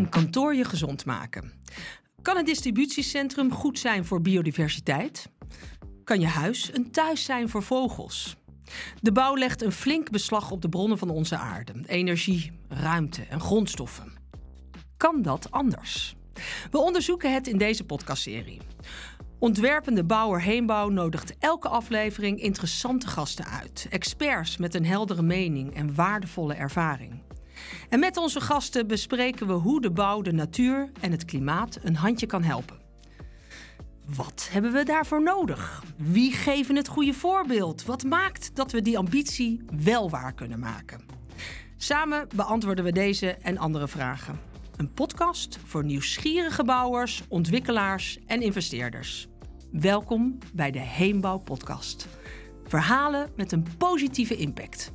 een kantoor je gezond maken? Kan een distributiecentrum goed zijn voor biodiversiteit? Kan je huis een thuis zijn voor vogels? De bouw legt een flink beslag op de bronnen van onze aarde: energie, ruimte en grondstoffen. Kan dat anders? We onderzoeken het in deze podcastserie. Ontwerpende bouwer Heenbouw nodigt elke aflevering interessante gasten uit. Experts met een heldere mening en waardevolle ervaring. En met onze gasten bespreken we hoe de bouw de natuur en het klimaat een handje kan helpen. Wat hebben we daarvoor nodig? Wie geven het goede voorbeeld? Wat maakt dat we die ambitie wel waar kunnen maken? Samen beantwoorden we deze en andere vragen. Een podcast voor nieuwsgierige bouwers, ontwikkelaars en investeerders. Welkom bij de Heembouw Podcast. Verhalen met een positieve impact.